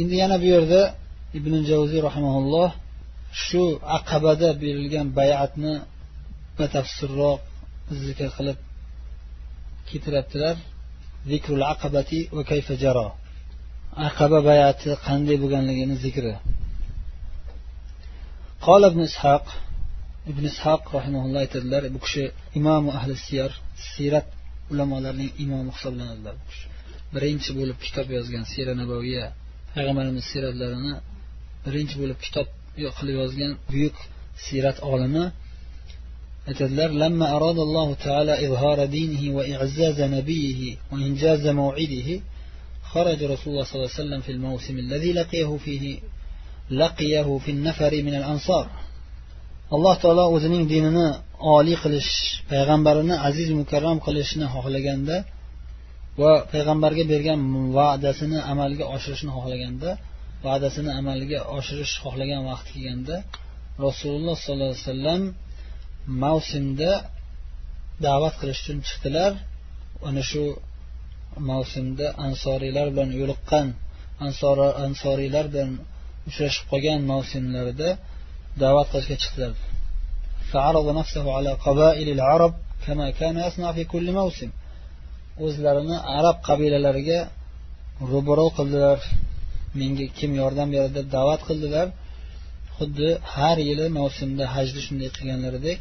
endi yana bu yerda ibn javziy rahimaulloh shu aqabada berilgan bayatni batafsilroq zikr qilib keltiryaptilar zikrul aqabati va kayfa jaro aqaba bayati qanday bo'lganligini zikri قال ابن إسحاق ابن إسحاق رحمه الله aytadilar bu kishi imomi ahli siyar siyrat ulamolarining imomi hisoblanadilar birinchi bo'lib kitob yozgan siyra nabaviya payg'ambarimiz siyratlarini birinchi bo'lib kitob qilib yozgan buyuk siyrat olimi aytadilar لما أراد الله تعالى إظهار دينه وإعزاز نبيه وإنجاز موعده خرج رسول الله صلى الله عليه وسلم في الموسم الذي لقيه فيه لقيه في النفر من الأنصار alloh taolo o'zining dinini oliy qilish payg'ambarini aziz mukarram qilishni xohlaganda va payg'ambarga bergan va'dasini amalga oshirishni xohlaganda va'dasini amalga oshirish xohlagan vaqti kelganda rasululloh sollallohu alayhi vasallam mavsumda da'vat qilish uchun chiqdilar ana shu mavsumda ansoriylar bilan yo'liqqan ansoriylar bilan uchrashib qolgan mavsumlarida da'vat qilishga chiqdilar فعرض نفسه على قبائل العرب كما كان يصنع في كل موسم o'zlarini arab qabilalariga ro'baro qildilar menga kim yordam beradi deb da'vat qildilar xuddi har yili mavsumda hajni shunday qilganlaridek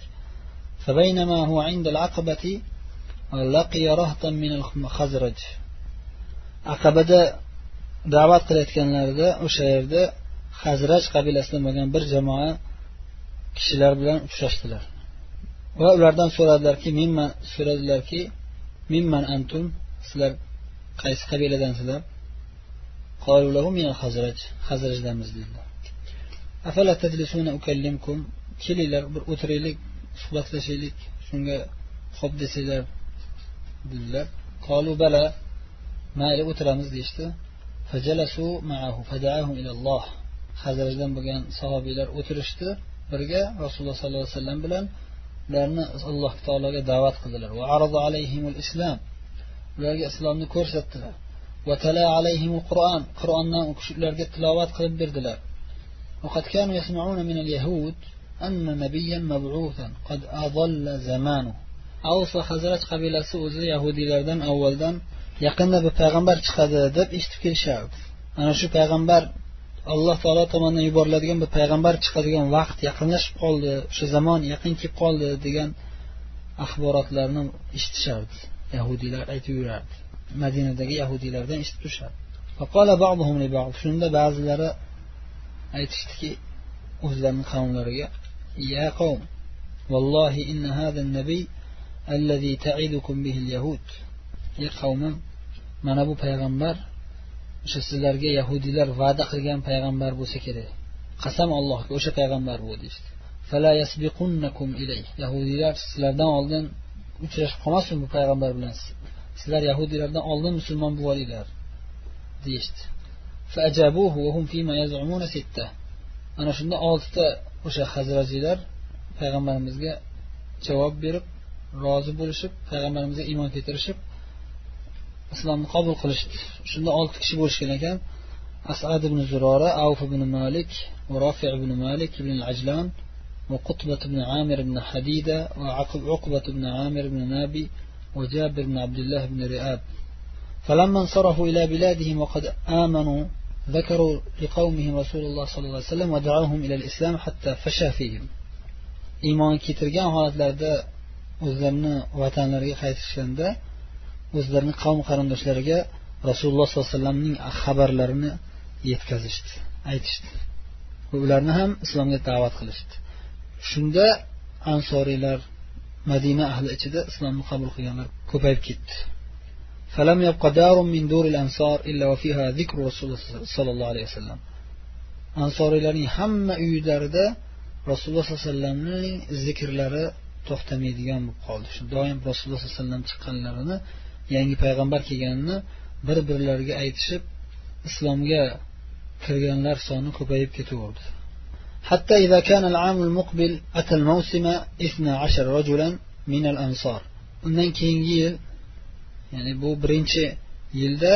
فبينما هو عند العقبة لقي رهطا من الخزرج aqabada da'vat qilayotganlarida o'sha yerda hazraj qabilasidan bo'lgan bir jamoa kishilar bilan uchrashdilar va ulardan so'radilarki mimman so'radilarki mimman antum sizlar qaysi qabiladansizlar hazrajdanmiz dedilar afala tajlisuna ukallimkum kelinglar bir o'tiraylik suhbatlashaylik shunga xo'p desanglar dedilar. Qolu bala mayli o'tiramiz deyishdi. Hazrajdan bo'lgan sahobiylar o'tirishdi birga rasululloh sollallohu alayhi vasallam bilan ularni alloh taologa da'vat qildilar va arada alayhimul islom ularga islomni ko'rsatdilar va tala alayhimul qur'on qur'ondan ularga tilovat qilib berdilar وقد كانوا يسمعون من اليهود أن نبيا مبعوثا قد أضل زمانه أوس وخزرج قبيلة سؤز يهودي لردن أول دن يقن ببيغمبر تخذ دب اشتكي الشعب أنا شو بيغمبر alloh taolo tomonidan yuboriladigan bir payg'ambar chiqadigan vaqt yaqinlashib qoldi o'sha zamon yaqin kelib qoldi degan axborotlarni eshitishardi. Yahudiylar aytib yurardi madinadagi yahudiylardan eshitib turishardi shunda ba'zilari aytishdiki o'zlarini qavmlariga ya qavm vallohi inna hada nabiy allazi ta'idukum bihi yahud ya qavmim mana bu payg'ambar o'sha sizlarga yahudiylar va'da qilgan payg'ambar bo'lsa kerak. Qasam allohga o'sha payg'ambar bu deyishdi. Yahudiylar sizlardan oldin uchrashib qolmasin bu payg'ambar bilan sizlar yahudiylardan oldin musulmon bo'lib olinglar deyishdi ana shunda oltita o'sha hazrajiylar payg'ambarimizga javob berib rozi bo'lishib payg'ambarimizga iymon keltirishib islomni qabul qilishdi shunda olti kishi bo'lishgan ekan asad ibn zurora avf ibn malik ورافع بن مالك بن العجلان وقطبة بن عامر بن حديدة وعقبة بن عامر بن نابي وجابر بن عبد الله بن رئاب فلما انصرفوا إلى بلادهم وقد آمنوا ذكروا لقومهم رسول الله صلى الله عليه وسلم ودعوهم إلى الإسلام حتى فشى فيهم إيمان كترgan holatlarda o'zlarini vatanlariga qaytishganda o'zlarini qavm qarindoshlariga rasululloh sollallohu alayhi vasallamning xabarlarini yetkazishdi aytishdi va ularni ham islomga da'vat qilishdi shunda ansoriylar madina ahli ichida islomni qabul qilganlar ko'payib ketdi فلم يبق دار من دور الأنصار إلا وفيها ذكر رسول الله صلى الله عليه وسلم ansoriylarning hamma uylarida rasululloh sollallohu alayhi vasallamning zikrlari to'xtamaydigan bo'lib qoldi shu doim rasululloh sollallohu alayhi vasallam chiqqanlarini yangi payg'ambar kelganini bir birlariga aytishib islomga kirganlar soni ko'payib ketaverdi حتى إذا كان العام المقبل أتى الموسم 12 رجلا من الأنصار undan keyingi yil ya'ni bu birinchi yilda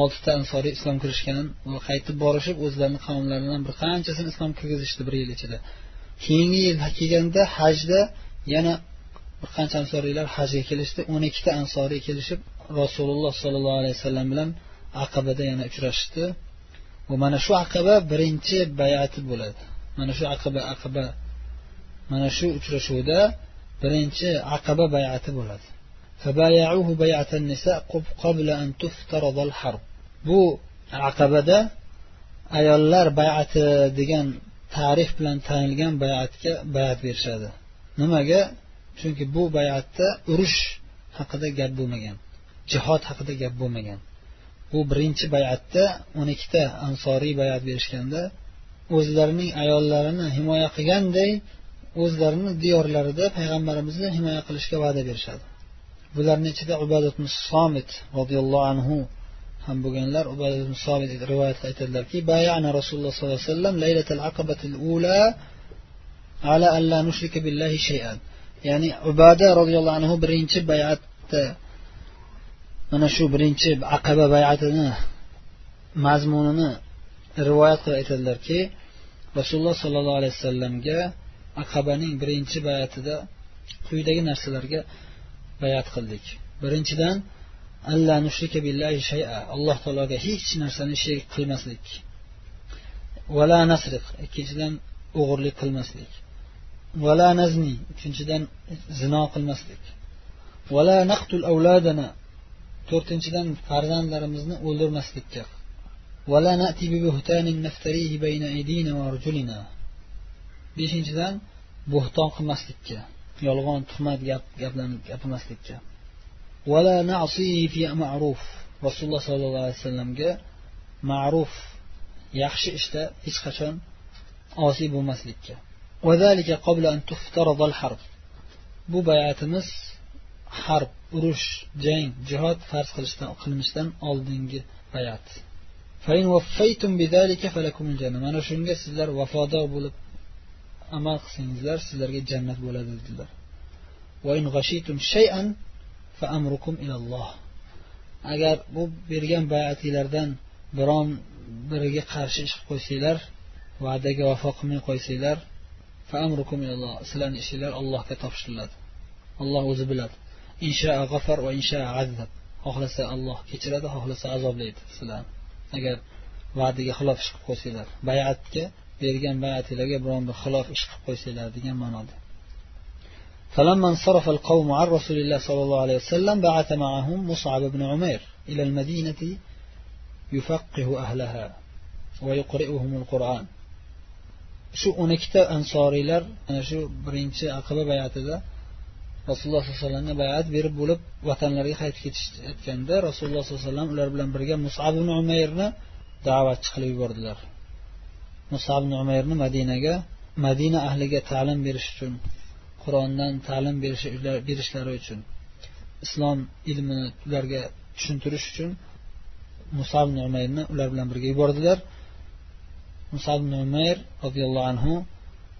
oltita ansoriy islom kirishgan va qaytib borishib o'zlarini qavmlaridan bir qanchasini islom kirgizishdi bir yil ichida keyingi yil kelganda hajda yana bir qancha ansoriylar hajga kelishdi. O'n ikkita ansoriy kelishib rasululloh sollallohu alayhi vasallam bilan aqabada yana uchrashishdi va mana shu aqaba birinchi bayati bo'ladi. Mana shu aqaba aqaba mana shu uchrashuvda birinchi aqaba bayati bo'ladi. Bu aqabada ayollar bayati degan tarix bilan tanilgan bayatga bayat berishadi. Nimaga? Chunki bu bayatda urush haqida gap bo'lmagan jihod haqida gap bo'lmagan. Bu birinchi bayatda o'n ikkita ansoriy bayat berishganda o'zlarining ayollarini himoya qilganday o'zlarini diyorlarida payg'ambarimizni himoya qilishga va'da berishadi. Bularni ichida ubadat somit roziyallohu anhu ham bo'lganlar. Ubadat somit rivoyatda aytadilarki bayana rasululloh sollallohu alayhi vasallam laylatal aqabatil ula ala alla nushrika billahi shay'an. Ya'ni ubada roziyallohu anhu birinchi bayatni mana shu birinchi aqaba bayatini mazmunini rivoyat qilib aytadilarki rasululloh sollallohu alayhi vasallamga aqabaning birinchi bayatida quyidagi narsalarga bayat qildik. Birinchidan alla nushrika billahi shay'a. Alloh taologa hech narsani sherik qilmaslik. Vala nasriq. Ikkinchidan o'g'irlik qilmaslik. Vala nazni uchinchidan zino qilmaslik. vala naqtul avladana to'rtinchidan farzandlarimizni o'ldirmaslikka. vala nati bi نفتريه naftarihi bayna aydina va arjulina beshinchidan bo'xton qilmaslikka. Yolg'on tuhmat gap gaplarni gapirmaslikka. vala fi ma'ruf rasululloh sollallohu alayhi vasallamga ma'ruf yaxshi ishda hech qachon osiy bo'lmaslikka. Bu bayatimiz harb urush jang jihod farz qilishdan qilinishdan oldingi bayat. mana shunga sizlar vafodor bo'lib amal qilsangizlar sizlarga jannat bo'ladi dedilar. agar bu bergan bayatinglardan biron biriga qarshi ish qilib qo'ysanglar va'daga vafo qilmay qo'ysanglar فأمركم إلى الله. سلان إشيلال الله كتفش الله أوز بلاد إن شاء غفر وإن شاء عذب. أخلص الله كتراد أخلص عذاب ليد سلام. أجل بعد خلاف شق قوسيلر بيعتك بيرجع بيعت لجا برام بخلاف شق قوسيلر دي ما فلما انصرف القوم عن رسول الله صلى الله عليه وسلم بعث معهم مصعب بن عمير إلى المدينة يفقه أهلها ويقرئهم القرآن. Shu o'n ikkita ansoriylar ana shu birinchi aqaba bayatida rasululloh sollallohu alayhi vasallamga bayat berib bo'lib vatanlariga qaytib ketishayotganda rasululloh sollallohu alayhi vasallam ular bilan birga musab ibn umayrni da'vatchi qilib yubordilar. Musab ibn umayrni madinaga madina ahliga ta'lim berish uchun qur'ondan ta'lim berishlari uchun islom ilmini ularga tushuntirish uchun musab ibn umayrni ular bilan birga yubordilar. musab ibn umayr roziyallohu anhu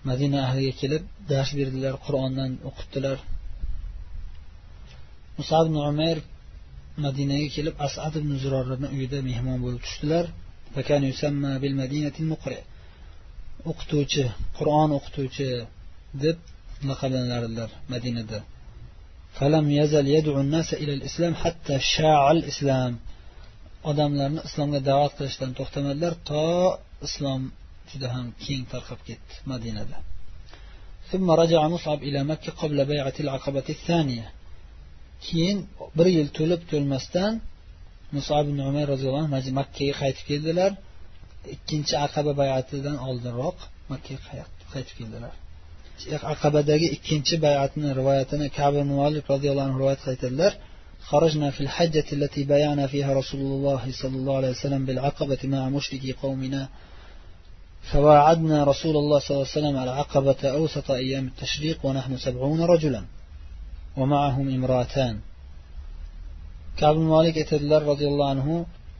madina ahliga kelib dars berdilar qur'ondan o'qitdilar musab ibn umayr madinaga kelib asad ibn zurorni uyida mehmon bo'lib tushdilar o'qituvchi qur'on o'qituvchi deb laqablanardilar madinada فلم يزل يدعو الناس إلى الإسلام حتى شاع الإسلام odamlarni islomga da'vat qilishdan to'xtamadilar to islom juda ham keng tarqab ketdi madinada ثم رجع مصعب إلى مكة قبل بيعة العقبة الثانية. كين بريل تولب تولمستان مصعب بن عمير رضي الله عنه مكة خيت كيدلر. إكينش عقبة بيعة دان أولدن روق مكة خيت كيدلر. عقبة داقي إكينش بيعة روايتنا كعب بن مالك رضي الله عنه رواية خيت خرجنا في الحجة التي بايعنا فيها رسول الله صلى الله عليه وسلم بالعقبة مع مشركي قومنا. فواعدنا رسول الله صلى الله عليه وسلم على عقبة أوسط أيام التشريق ونحن سبعون رجلا ومعهم امرأتان كعب مالك aytadilar roziyallohu anhu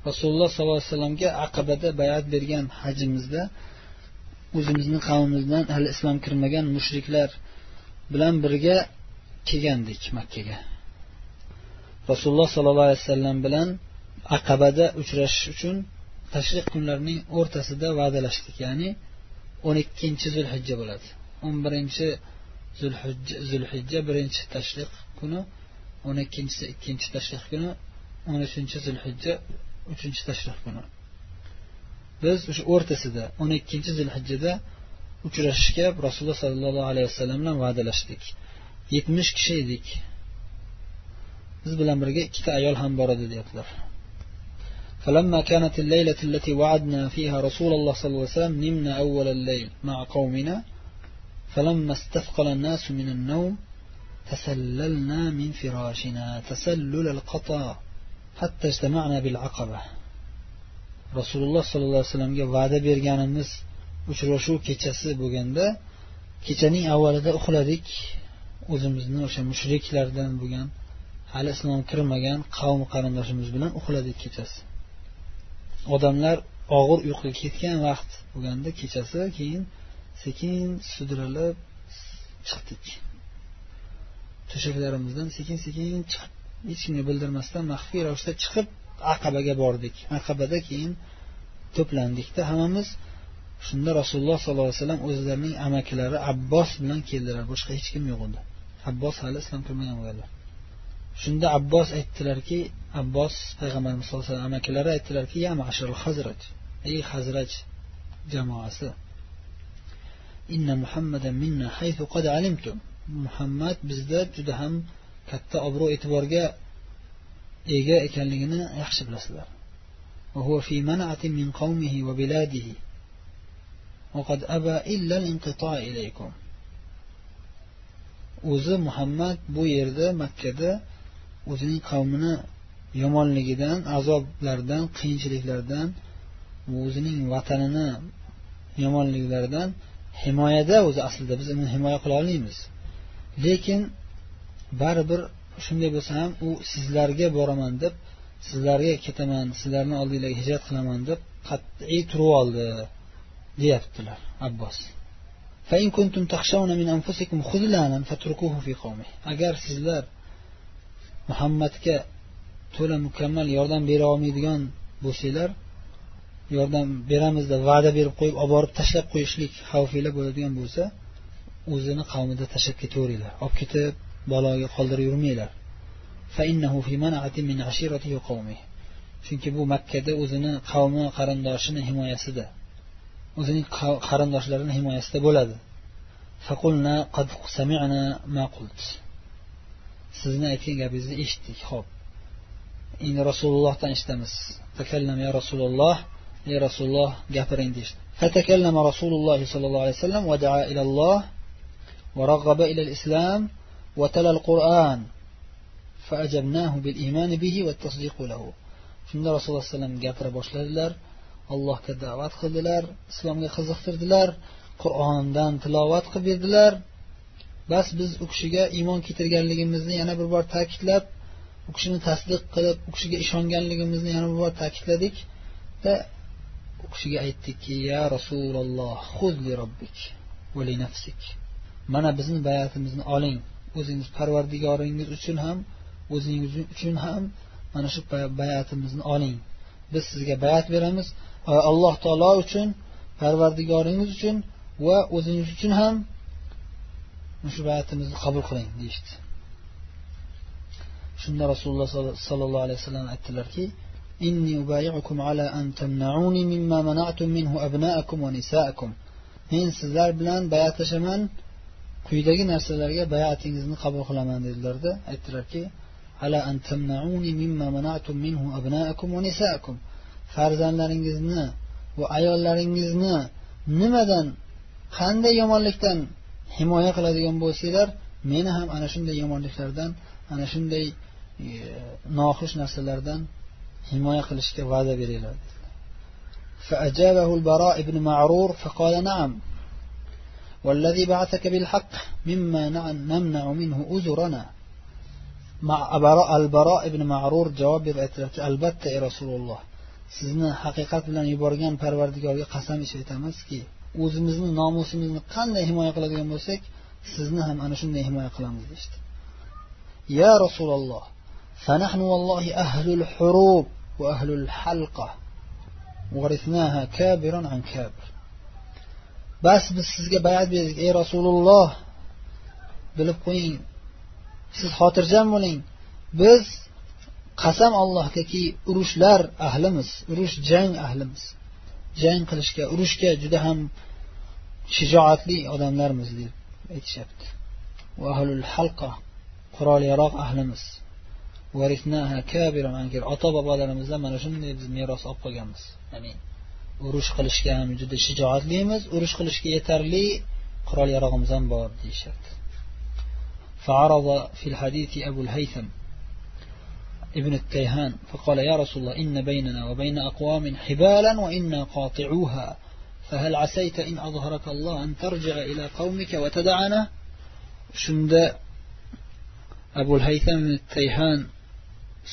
rasululloh sollallohu alayhi vasallamga aqabada bayat bergan hajimizda o'zimizni qavmimizdan hali islom kirmagan mushriklar bilan birga kelgandik makkaga rasululloh sollallohu alayhi vasallam bilan aqabada uchrashish uchun tashriq kunlarining o'rtasida va'dalashdik ya'ni o'n ikkinchi zulhijja bo'ladi. O'n birinchi zulhijja birinchi tashriq kuni o'n ikkinchisi ikkinchi tashriq kuni o'n uchinchi zulhijja uchinchi tashriq kuni. Biz o'sha o'rtasida o'n ikkinchi zilhijjada uchrashishga rasululloh sollallohu alayhi vasallam bilan va'dalashdik. Yetmish kishi edik. Biz bilan birga ikkita ayol ham bor edi deyaptilar. فلما كانت الليلة التي وعدنا فيها رسول الله صلى الله عليه وسلم نمنا أول الليل مع قومنا فلما استثقل الناس من النوم تسللنا من فراشنا تسلل القطا حتى اجتمعنا بالعقبة rasululloh sollallohu alayhi vasallamga va'da berganimiz uchrashuv kechasi bo'lganda kechaning avvalida uxladik o'zimizni o'sha mushriklardan bo'lgan hali islom kirmagan qavm qarindoshimiz bilan uxladik kechasi Odamlar og'ir uyquga ketgan vaqt bo'lganda kechasi keyin sekin sudralib chiqdik. To'shaklarimizdan sekin sekin chiqib hech kimga bildirmasdan maxfiy ravishda chiqib aqabaga bordik. Aqabada keyin to'plandikda hammamiz shunda rasululloh sollallohu alayhi vasallam o'zlarining amakilari abbos bilan keldilar. Boshqa hech kim yo'q edi abbos hali islom kirmagan bo'lganlar. Shunda abbos aytdilarki abbos payg'ambarimiz sallallohu alayhi vasallam amakilari aytdilarki ya hazraj ey hazraj jamoasi inna muhammadan minna haythu qad alimtum muhammad bizda juda ham katta obro' e'tiborga ega ekanligini yaxshi bilasizlar وهو في منعة من قومه وبلاده وقد أبى إلا الانقطاع إليكم o'zi muhammad bu yerda makkada o'zining qavmini yomonligidan azoblardan qiyinchiliklardan o'zining vatanini yomonliklaridan himoyada o'zi aslida biz uni himoya qila olmaymiz. Lekin baribir shunday bo'lsa ham u sizlarga boraman deb sizlarga ketaman sizlarni oldinglarga hijrat qilaman deb qat'iy turib oldi deyaptilar abbos. Agar sizlar muhammadga to'la mukammal yordam bera olmaydigan bo'lsanglar yordam beramiz deb va'da berib qo'yib olib borib tashlab qo'yishlik xavfinglar bo'ladigan bo'lsa o'zini qavmida tashlab ketaveringlar. Olib ketib baloga qoldirib yurmanglar. Chunki bu makkada o'zini qavmi qarindoshini himoyasida o'zining qarindoshlarini himoyasida bo'ladi. Sizni aytgan gapingizni eshitdik ho'p endi rasulullohdan eshitamiz takallam ya rasululloh ey rasululloh gapiring deyishdi فتكلم رسول الله صلى الله عليه وسلم ودعا إلى الله ورغب إلى الإسلام وتلا القرآن فأجبناه بالإيمان به والتصديق له shunda rasululloh alayhi vasallam gapira boshladilar allohga da'vat qildilar islomga qiziqtirdilar qur'ondan tilovat qilib berdilar bas biz u kishiga iymon keltirganligimizni yana bir bor ta'kidlab u kishini tasdiq qilib u kishiga ishonganligimizni yana bir bor ta'kidladik va u kishiga aytdikki ya rasululloh robbik nafsik. Mana bizni bayatimizni oling. O'zingiz parvardigoringiz uchun ham o'zingiz uchun ham mana shu bayatimizni oling. Biz sizga bayat beramiz. Alloh taolo uchun parvardigoringiz uchun va o'zingiz uchun ham shu bayatimizni qabul qiling deyishdi. shunda rasululloh sollallohu alayhi vasallam aytdilarki an mana'tum minhu men sizlar bilan bayatlashaman quyidagi narsalarga bayatingizni qabul qilaman dedilarda aytdilarki an mana'tum minhu farzandlaringizni va ayollaringizni nimadan qanday yomonlikdan himoya qiladigan bo'lsanglar meni ham ana shunday yomonliklardan ana shunday e, noxush narsalardan himoya qilishga va'da beringlar فأجابه البراء بن معرور فقال نعم والذي بعثك بالحق مما نمنع منه أزرنا al baro ibn ma'rur javob berib aytdilarki albatta ey rasululloh sizni haqiqat bilan yuborgan parvardigorga qasam ichib aytamizki o'zimizni nomusimizni qanday himoya qiladigan bo'lsak sizni ham ana shunday himoya qilamiz deyishdi ya rasululloh فنحن والله أهل الحروب وأهل الحلقة ورثناها كابرا عن كابر bas biz sizga bayat berdik ey rasululloh bilib qo'ying siz xotirjam bo'ling biz qasam allohgaki urushlar ahlimiz urush jang ahlimiz jang qilishga urushga juda ham shijoatli odamlarmiz deb اتشبت وأهل الحلقة قرال يراق أهل مس ورثناها كابرا عن كير أطبا بعد لما زمن شن نبز ميراس أبقى جمس يعني ورش خلش كي هم جد الشجاعات ليمز ورش خلش كي يتر لي قرال يراق مزن بار ديشت فعرض في الحديث أبو الهيثم ابن التيهان فقال يا رسول الله إن بيننا وبين أقوام حبالا وإنا قاطعوها. فهل عسيت إن أظهرك الله أن ترجع إلى قومك وتدعنا شند أبو الهيثم التيهان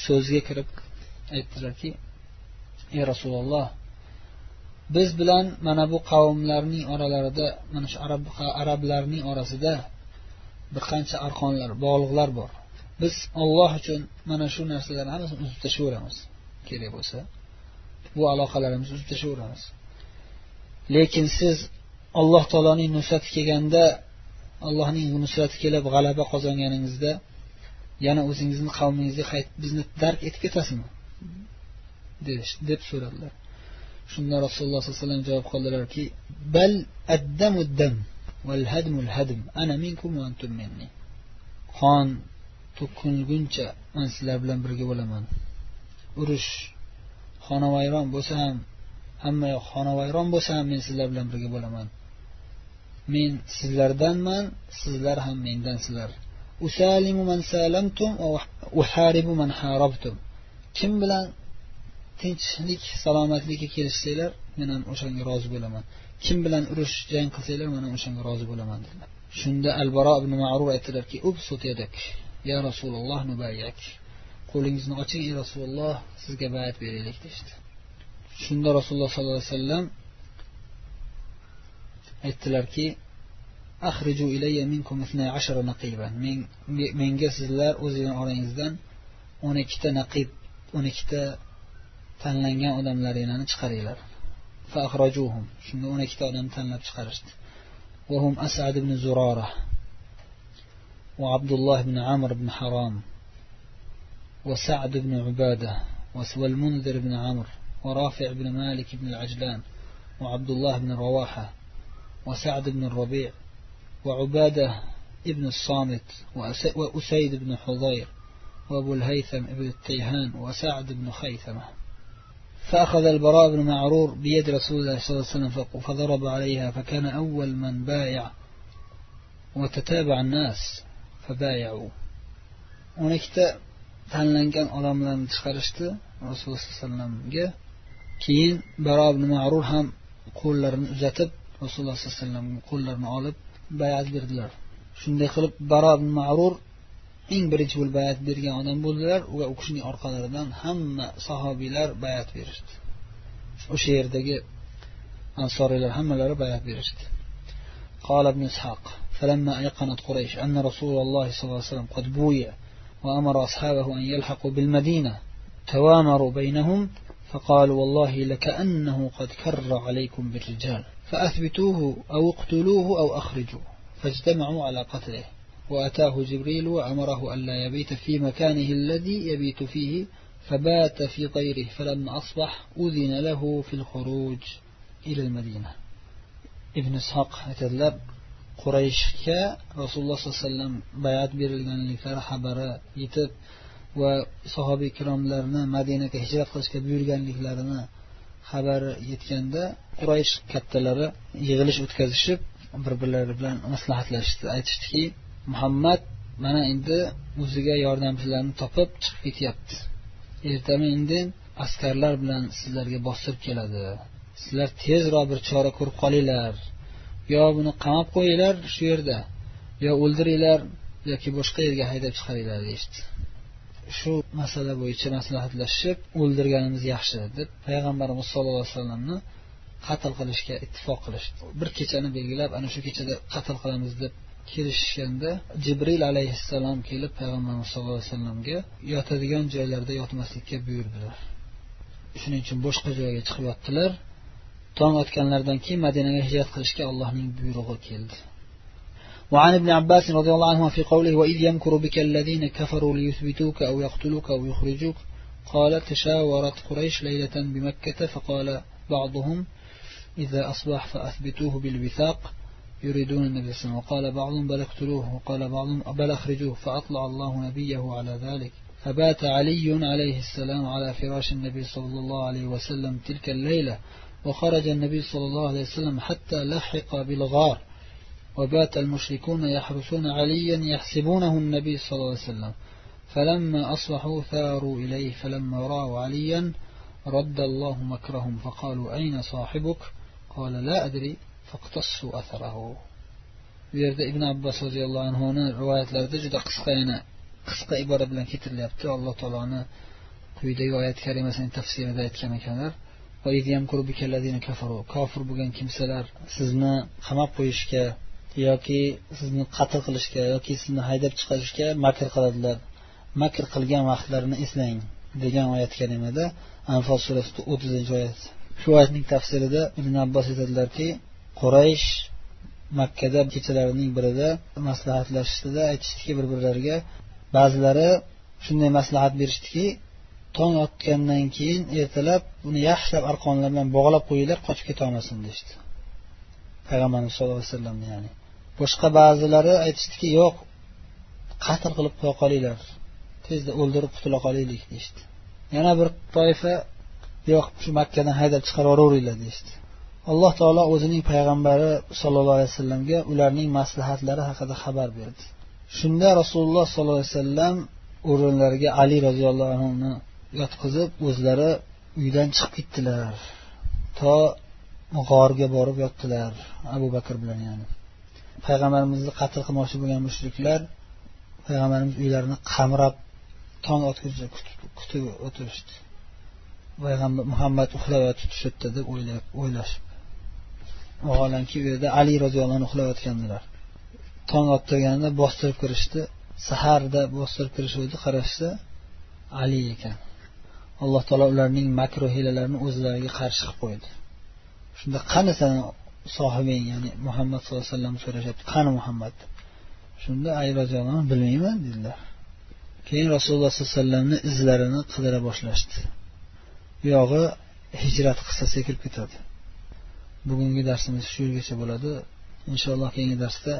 so'zga kirib aytdilarki ey rasululloh biz bilan mana bu qavmlarning oralarida mana shu arab arablarning orasida bir qancha arqonlar bog'liqlar bor biz olloh uchun mana shu narsalarni hammasini uzib tashlayveramiz kerak bo'lsa bu aloqalarimizni uzib tashlayveramiz lekin siz alloh taoloning nusrati kelganda allohning nusrati kelib g'alaba qozonganingizda yana o'zingizni qavmingizga qaytib bizni dark etib ketasizmi? Deb so'radilar. Shunda rasululloh sollallohu alayhi vasallam javob qildilarki bal addamu dam val hadmul hadm. Ana minkum va antum minni. Qon to'kilguncha man sizlar bilan birga bo'laman. Urush xonavayron bo'lsa ham hamma yoq xonavayron bo'lsa ham men sizlar bilan birga bo'laman. Men sizlardanman sizlar ham mendansizlar usalimu man salamtum uharibu man harabtum. Kim bilan tinchlik salomatlikka kelishsanglar men ham o'shanga rozi bo'laman. Kim bilan urush jang qilsanglar men ham o'shanga rozi bo'laman dedilar. Shunda al baro ibn ma'rur aytdilarki ubsut yadak ya rasululloh nubayyak qo'lingizni oching ey rasululloh sizga bayat beraylik deyishdi. shunda rasululloh sollallohu alayhi vasallam aytdilarki أخرجوا إلي منكم اثنى عشر نقيبا من من sizlar o'zinglar orangizdan o'n ikkita naqib o'n ikkita tanlangan odamlaringlarni chiqaringlar فأخرجوهم shunda o'n ikkita odam tanlab chiqarishdi وهم أسعد بن زرارة وعبد الله بن عمرو بن حرام وسعد بن عبادة والمنذر بن عمرو ورافع بن مالك بن العجلان وعبد الله بن رواحة وسعد بن الربيع وعبادة ابن الصامت وأسيد بن حضير وأبو الهيثم بن التيهان وسعد بن خيثمة. فأخذ البراء بن معرور بيد رسول الله صلى الله عليه وسلم فضرب عليها فكان أول من بايع وتتابع الناس فبايعوا. ونكتا tanlangan odamlarni chiqarishdi rasululloh sallallohu alayhi vasallamga keyin baro ibn ma'rur ham qo'llarini uzatib rasululloh sollallohu alayhi vasallamga qo'llarini olib bayat berdilar shunday qilib baro ibn ma'rur eng birinchi bo'lib bayat bergan odam bo'ldilar va u kishining orqalaridan hamma sahobiylar bayat berishdi o'sha yerdagi ansoriylar hammalari bayat berishdi قال ابن إسحاق فلما أيقنت قريش أن رسول الله صلى الله عليه وسلم قد بويع وأمر أصحابه أن يلحقوا بالمدينة توامروا بينهم فقالوا والله لكأنه قد كر عليكم بالرجال فأثبتوه أو اقتلوه أو أخرجوه فاجتمعوا على قتله وأتاه جبريل وأمره ألا يبيت في مكانه الذي يبيت فيه فبات في طيره فلما أصبح أذن له في الخروج إلى المدينة. ابن إسحاق aytadilar qurayshga rasululloh sollallohu alayhi vasallam bayat berilganliklari xabari yetib va sahobiy ikromlarni madinaga hijrat qilishga buyurganliklarini xabari yetganda quraysh kattalari yig'ilish o'tkazishib bir birlari bilan maslahatlashishdi aytishdiki muhammad mana endi o'ziga yordamchilarni topib chiqib ketyapti. Ertami indin askarlar bilan sizlarga bostirib keladi. Sizlar tezroq bir chora ko'rib qolinglar. Yo buni qamab qo'yinglar shu yerda yo o'ldiringlar yoki boshqa yerga haydab chiqaringlar deyishdi. Shu masala bo'yicha maslahatlashib o'ldirganimiz yaxshi deb payg'ambarimiz sollallohu alayhi vasallamni qatl qilishga ittifoq qilishdi. Bir kechani belgilab ana shu kechada qatl qilamiz deb kelishishganda jibril alayhissalom kelib payg'ambarimiz sallallohu alayhi vasallamga yotadigan joylarda yotmaslikka buyurdilar. Shuning uchun boshqa joyga chiqib yotdilar tong otganlaridan keyin madinaga hijrat qilishga allohning buyrug'i keldi. وعن ابن عباس رضي الله عنهما في قوله وإذ يمكر بك الذين كفروا ليثبتوك أو يقتلوك أو يخرجوك قال تشاورت قريش ليلة بمكة فقال بعضهم إذا أصبح فأثبتوه بالوثاق يريدون النبي صلى الله عليه وسلم. وقال بعضهم بل اقتلوه. وقال بعضهم بل أخرجوه. فأطلع الله نبيه على ذلك. فبات علي عليه السلام على فراش النبي صلى الله عليه وسلم تلك الليلة. وخرج النبي صلى الله عليه وسلم حتى لحق بالغار. وبات المشركون يحرسون عليا يحسبونه النبي صلى الله عليه وسلم. فلما أصبحوا ثاروا إليه فلما رأوا عليا رد الله مكرهم فقالوا أين صاحبك؟ قال لا أدري فاقتصوا أثره. ويرد ابن عباس رضي الله عنه هنا رواية لرد قصقين قصق إبارة بلن كتر ليبت الله تعالى قيد آية كريمة تفسير ذا يتكلم كنر وإذ يمكر بك الذين كفروا كافر بغن كمسلر سزنا خمب ويشكه yoki sizni qatl qilishga yoki sizni haydab chiqarishga makr qiladilar. Makr qilgan vaqtlarini eslang degan oyat kalimada anfol surasida o'ttizinchi oyat. Shu oyatning tafsirida ibn abbos aytadilarki quraysh makkada kechalarining birida maslahatlashishdida aytishdiki bir birlariga ba'zilari shunday maslahat berishdiki tong otgandan keyin ertalab uni yaxshilab arqonlar bilan bog'lab qo'yinglar qochib ketolmasin deyishdi. Payg'ambarimiz sallallohu alayhi vasallamni ya'ni. Boshqa ba'zilari aytishdiki yo'q qatl qilib qo'ya qolinglar. Tezda o'ldirib qutula qolaylik deyishdi. Yana bir toifa yo'q shu makkadan haydab chiqarib yuboraveringlar deyishdi. Alloh taolo o'zining payg'ambari sollallohu alayhi vasallamga ularning maslahatlari haqida xabar berdi. Shunda rasululloh sollallohu alayhi vasallam o'rinlariga ali roziyallohu anhuni yotqizib o'zlari uydan chiqib ketdilar. To g'orga borib yotdilar abu bakr bilan ya'ni. Payg'ambarimizni qatl qilmoqchi bo'lgan mushriklar payg'ambarimiz uylarini qamrab tong otguncha kutib o'tirishdi. Payg'ambar muhammad uxlab yotibdi deb o'ylashib. Vaholanki u yerda ali roziyallohu anhu uxlayotgandilar. Tong ottirganda bostirib kirishdi. Saharda bostirib kirishuvdi qarashsa ali ekan. Alloh taolo ularning makru hiylalarini o'zlariga qarshi qilib qo'ydi. Shunda qani sani sohibing ya'ni muhammad sallallohu alayhi vasallam so'rashyapti qani muhammad shunda ali roziyallohu anhu bilmayman dedilar keyin rasululloh sollallohu alayhi vasallamni izlarini qidira boshlashdi bu yog'i hijrat qissasiga kirib ketadi bugungi darsimiz shu yergacha bo'ladi inshaalloh keyingi darsda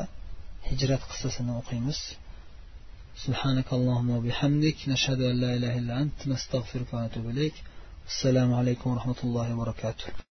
hijrat qissasini o'qiymiz سبحانك اللهم وبحمدك نشهد أن لا إله إلا أنت نستغفرك ونتوب إليك السلام عليكم ورحمة الله وبركاته